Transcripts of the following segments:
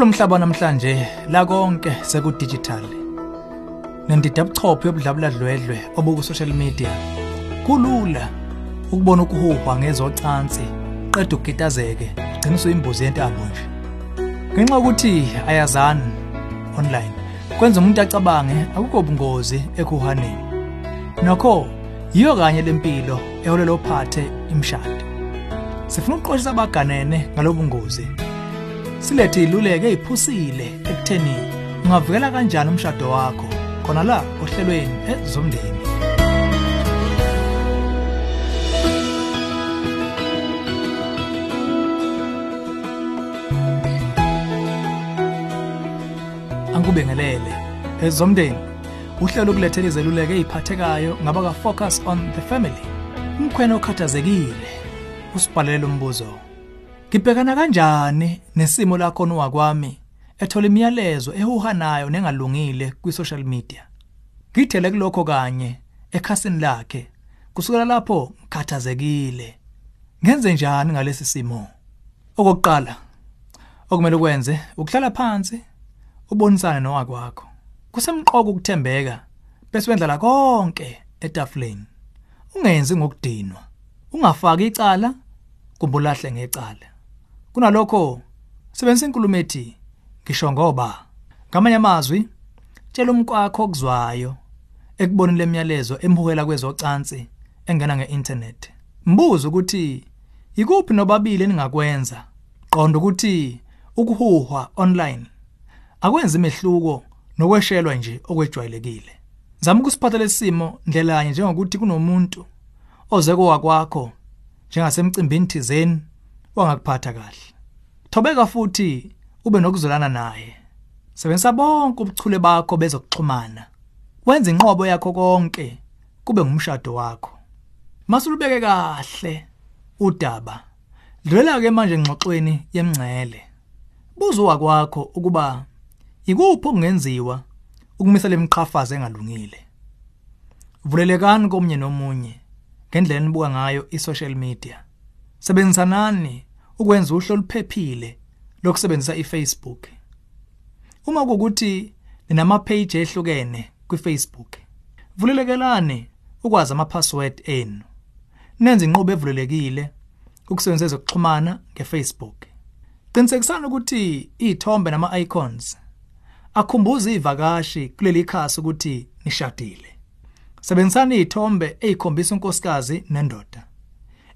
kulomhlaba namhlanje la konke sekudigital nendida buchopho yobudlabula dlwedlwe obuku social media. Kulula ukubona ukuhuhwa ngezocansi qeda ukugitazeke gcina usuyimbuzi yentambo nje. Ngenxa ukuthi ayazani online kwenza umuntu acabange akukho ubungozi ekuhaneni. Nokho yiyo kanye lempilo eholela ophathe imshado. Sifuna ukuqoshisa abaganene ngalobungozi silethe iluleke eziphusile ekutheni ungavikela kanjani umshado wakho? Khona la ohlelweni ezomndeni. Angikubengelele ezomndeni uhlelo ukulethela izeluleko eziphathekayo ngaba ka focus on the family. Umkhwena okhathazekile. Usibhalele umbuzo. Ngibhekana kanjani nesimo lakho nowakwami ethola imiyalezo ehuhanayo nengalungile kwi-social media. Ngithele kulokho kanye ekhasini lakhe. Kusukela lapho ngikhathazekile. Ngenze njani ngalesi simo? Okokuqala, okumele ukwenze ukuhlala phansi ubonisane nowakwakho. Kusemqoko ukuthembeka bese wendla la konke etafuleni. Ungenzi ngokudinwa. Ungafaki icala kumbulahle ngecala. Kunalokho sebenzisa inkulumo ethi ngisho ngoba ngamanye amazwi tshela umkwakho okuzwayo ekubonile lemiyalezo emhukela kwezocansi engena ngeinternet. Mbuzo ukuthi ikuphi nobabili eningakwenza. Qonda ukuthi ukuhuhwa online akwenzi imehluko nokweshelwa nje okwejwayelekile. Zama ukusiphatha lesimo ndlelanye njengokuthi kunomuntu oze kowakwakho njengasemcimbini thizeni wangakuphatha kahle. Thobeka futhi ube nokuzolana naye. Sebenzisa bonke ubuchule bakho bezokuxhumana. Wenza inqobo yakho konke kube ngumshado wakho. Masulubeke kahle udaba. Dlwela ke manje ngxoxweni yemngcele. Buza wakwakho ukuba ikuphi okungenziwa ukumisa lemqhafaza engalungile. Vulelekani komnye nomunye ngendlela enibuka ngayo i-social media. Sebenzisanani ukwenza uhlo oluphephile lokusebenzisa iFacebook. Uma kukuthi ninama page ehlukene kwiFacebook, vulekelane ukwazi ama password enu. Nenze inqubo evulelekile ukusebenzisa ezokuxhumana ngeFacebook. Qinisekisani ukuthi izithombe nama icons akhumbuza ivakashi kuleli khasi ukuthi nishadile. Sebenzisani izithombe ezikhombisa unkosikazi nendoda.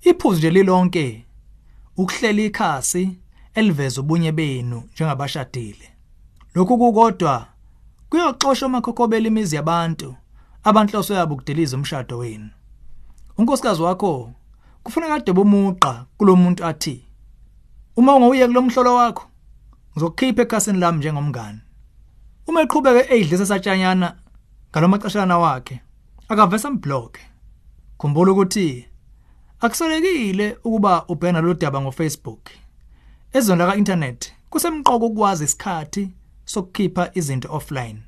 Iphuzu nje lilonke ukuhlela ikhasi eliveza ubunye benu njengabashadile. Lokhu kukodwa kuyoxoshwa amakhokobela imizi yabantu abanhloso yabo ukudeliza umshado wenu. Unkosikazi wakho kufuneka ade bomuqa kulomuntu athi uma ungawuye kulomhlolo wakho ngizokukhipha ekhasini lami njengomngane. Uma eqhubeke eyidlisa satshanyana ngalomaqashana wakhe akavesa mblock. Khumbula ukuthi akusolekile ukuba ubhena lo daba ngoFacebook. Ezona ka internet kusemqoko ukwazi isikhathi sokukhipha izinto offline.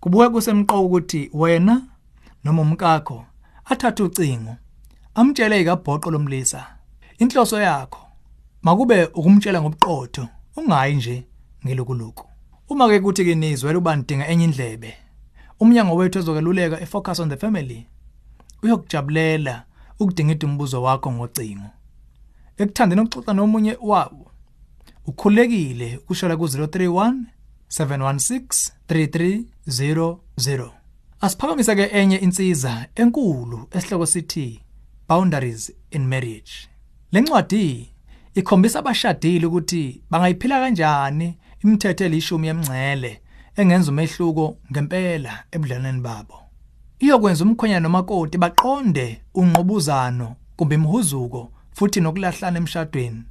Kubuye kusemqoko ukuthi wena noma umkakho athathe ucingo amtshele ikabhoqo lomlisa inhloso yakho makube ukumtshela ngobuqotho ungayi nje ngelukuluku. Uma ke kuthi kinizwe uba nidinga enye indlebe umnyango wethu ezokeluleka efocus on the family uyokujabulela ukudingida umbuzo wakho ngocingo. Ekuthandeni ukuxoxa nomunye wabo ukhulekile ukushela ku 031 716 3300 asiphakamise ke enye insiza enkulu esihloko sithi boundaries in marriage. Lencwadi ikhombisa abashadile ukuthi bangayiphila kanjani imithetho elishumi yemngcele engenza umehluko ngempela ebudlaneni babo. Iyokwenza umkhwenyana nomakoti baqonde unqobuzano kumbe imhuzuko futhi nokulahlana emshadweni.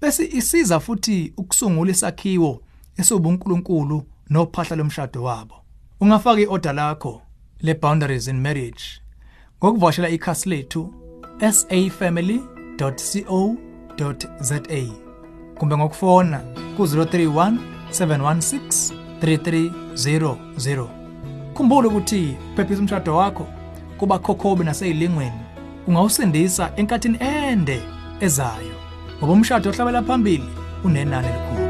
Bese isiza futhi ukusungula isakhiwo esobunkulunkulu nophahla lomshado wabo. Ungafaka iorder lakho le boundaries in marriage ngokuvashela ikhasi lethu safamily.co.za kumbe ngokufona ku 031 716 3300 khumbula ukuthi phephisa umshado wakho kuba khokhobi nasezilingweni ungawusindisa enkathini ende ezayo ngoba umshado ohlabela phambili unenani elikhulu.